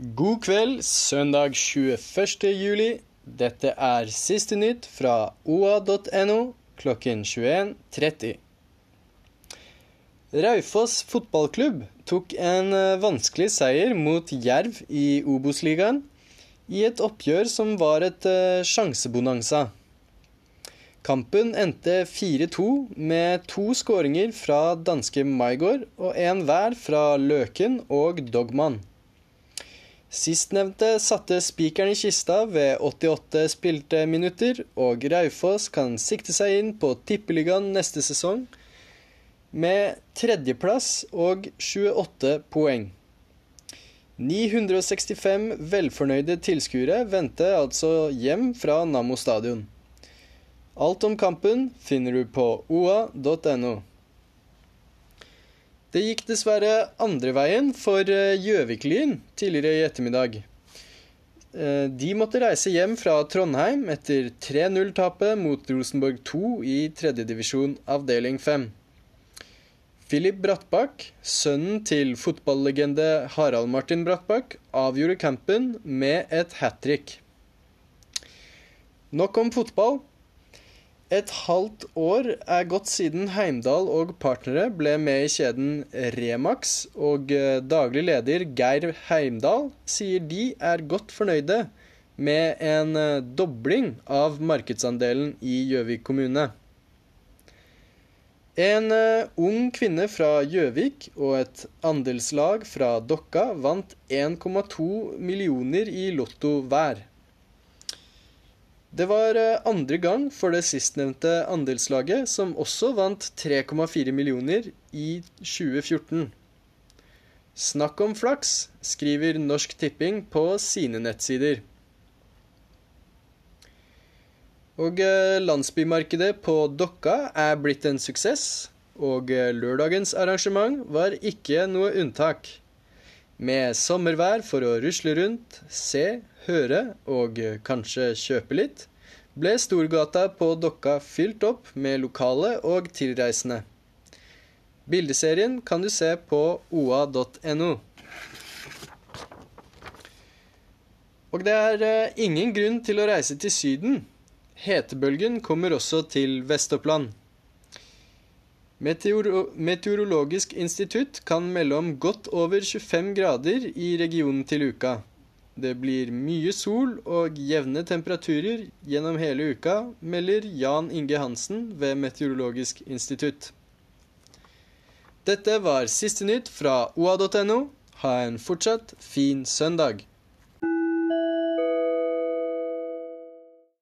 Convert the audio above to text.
God kveld, søndag 21. juli. Dette er siste nytt fra oa.no klokken 21.30. Raufoss fotballklubb tok en eh, vanskelig seier mot Jerv i Obos-ligaen i et oppgjør som var et uh, sjansebonanza. Kampen endte 4-2 med to skåringer fra danske Maigård og en hver fra Løken og Dogman. Sistnevnte satte spikeren i kista ved 88 spilte minutter, og Raufoss kan sikte seg inn på Tippeligaen neste sesong med tredjeplass og 28 poeng. 965 velfornøyde tilskuere vendte altså hjem fra Nammo stadion. Alt om kampen finner du på oa.no. Det gikk dessverre andre veien for eh, Gjøvik-Lyn tidligere i ettermiddag. Eh, de måtte reise hjem fra Trondheim etter 3-0-tapet mot Rosenborg 2 i tredjedivisjon avdeling 5. Philip Brattbakk, sønnen til fotballegende Harald Martin Brattbakk, avgjorde campen med et hat trick. Nok om fotball. Et halvt år er gått siden Heimdal og partnere ble med i kjeden Remax, og eh, daglig leder Geir Heimdal sier de er godt fornøyde med en eh, dobling av markedsandelen i Gjøvik kommune. En eh, ung kvinne fra Gjøvik og et andelslag fra Dokka vant 1,2 millioner i Lotto hver. Det var eh, andre gang for det sistnevnte andelslaget, som også vant 3,4 millioner i 2014. Snakk om flaks, skriver Norsk Tipping på sine nettsider. Og eh, landsbymarkedet på Dokka er blitt en suksess, og eh, lørdagens arrangement var ikke noe unntak. Med sommervær for å rusle rundt, se, høre og kanskje kjøpe litt, ble Storgata på Dokka fylt opp med lokale og tilreisende. Bildeserien kan du se på oa.no. Og det er eh, ingen grunn til å reise til Syden. Hetebølgen kommer også til Vest-Oppland. Meteoro Meteorologisk institutt kan melde om godt over 25 grader i regionen til uka. Det blir mye sol og jevne temperaturer gjennom hele uka, melder Jan Inge Hansen ved Meteorologisk institutt. Dette var siste nytt fra oa.no. Ha en fortsatt fin søndag.